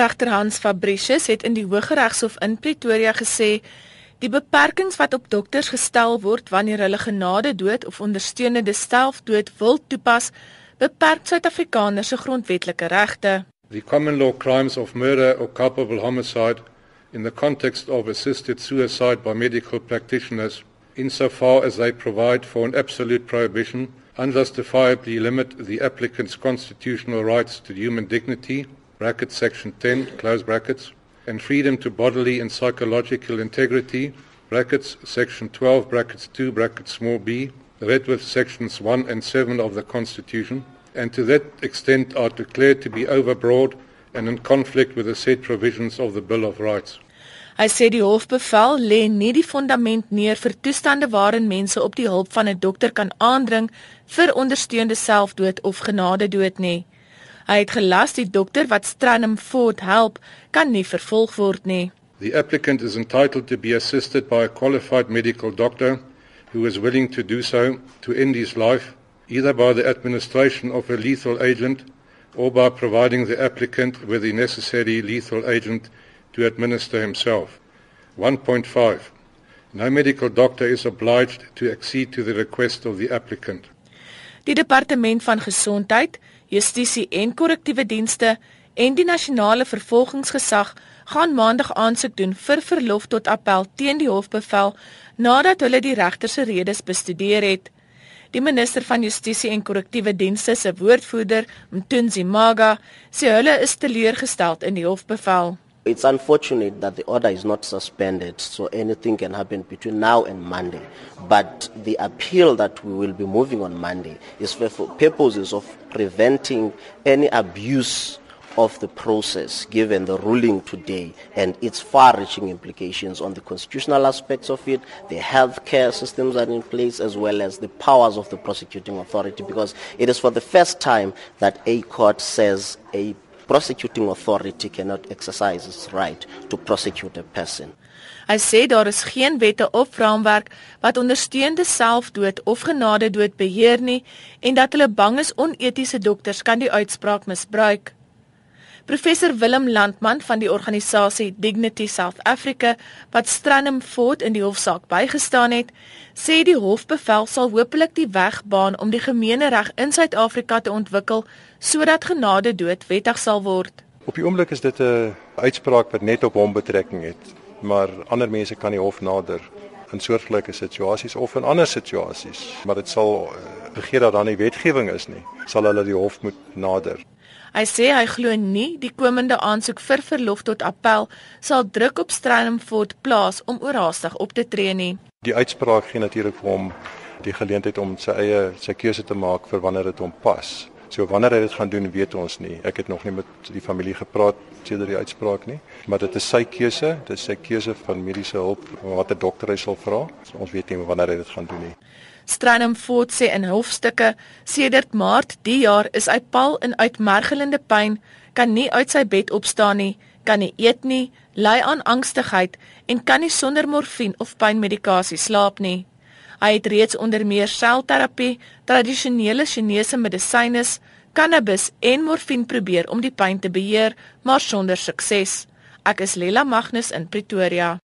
Regter Hans Fabricius het in die Hooggeregshof in Pretoria gesê die beperkings wat op dokters gestel word wanneer hulle genade dood of ondersteunende selfdood wil toepas, beperk Suid-Afrikaners se grondwetlike regte. The common law crimes of murder or culpable homicide in the context of assisted suicide by medical practitioners insofar as they provide for an absolute prohibition unjustifiably limit the applicant's constitutional rights to human dignity bracket section 10 close brackets and freedom to bodily and psychological integrity brackets section 12 brackets 2 brackets small b read with sections 1 and 7 of the constitution and to that extent are declared to be overbroad and in conflict with the said provisions of the bill of rights Hy sê die hofbevel lê nie die fondament neer vir toestande waarin mense op die hulp van 'n dokter kan aandring vir ondersteunde selfdood of genadedood nie. Hy het gelas die dokter wat Stranham Ford help kan nie vervolg word nie. The applicant is entitled to be assisted by a qualified medical doctor who is willing to do so to end his life either by the administration of a lethal agent or by providing the applicant with the necessary lethal agent to administer himself. 1.5 No medical doctor is obliged to accede to the request of the applicant. Die departement van gesondheid Justisie en Korrektiewe Dienste en die Nasionale Vervolgingsgesag gaan maandag aansoek doen vir verlof tot appel teen die hofbevel nadat hulle die regter se redes bestudeer het. Die minister van Justisie en Korrektiewe Dienste se woordvoerder, Mthunzi Maga, sê hulle is teleurgesteld in die hofbevel. It's unfortunate that the order is not suspended, so anything can happen between now and Monday. But the appeal that we will be moving on Monday is for, for purposes of preventing any abuse of the process given the ruling today and its far-reaching implications on the constitutional aspects of it, the healthcare systems that are in place, as well as the powers of the prosecuting authority, because it is for the first time that a court says a prosecuting authority cannot exercise its right to prosecute a person. Hy sê daar is geen wette of raamwerk wat ondersteunende selfdood of genadedood beheer nie en dat hulle bang is onetiese dokters kan die uitspraak misbruik. Professor Willem Landman van die organisasie Dignity South Africa wat Stranham Ford in die hofsaak bygestaan het, sê die hofbevel sal hopelik die weg baan om die gemeenereg in Suid-Afrika te ontwikkel sodat genade dood wettig sal word. Op die oomblik is dit 'n uitspraak wat net op hom betrekking het, maar ander mense kan die hof nader in soortgelyke situasies of in ander situasies, maar dit sal gegee eh, dat daar nie wetgewing is nie, sal hulle die hof moet nader. Hy sê hy glo nie die komende aansoek vir verlof tot appel sal druk op Strandford plaas om oorhaastig op te tree nie. Die uitspraak gee natuurlik vir hom die geleentheid om sy eie sy keuse te maak vir wanneer dit hom pas. So wanneer hy dit gaan doen, weet ons nie. Ek het nog nie met die familie gepraat sedert die uitspraak nie, maar dit is sy keuse, dit is sy keuse van mediese hulp wat 'n dokter hy sal vra. So ons weet nie wanneer hy dit gaan doen nie. Stranham Ford sê in hofstukke sedert Maart die jaar is hy pal in uitmergelende pyn, kan nie uit sy bed opstaan nie, kan nie eet nie, ly aan angstigheid en kan nie sonder morfine of pynmedikasie slaap nie. Hy het reeds onder meer selterapie, tradisionele Chinese medisyne, cannabis en morfine probeer om die pyn te beheer, maar sonder sukses. Ek is Lela Magnus in Pretoria.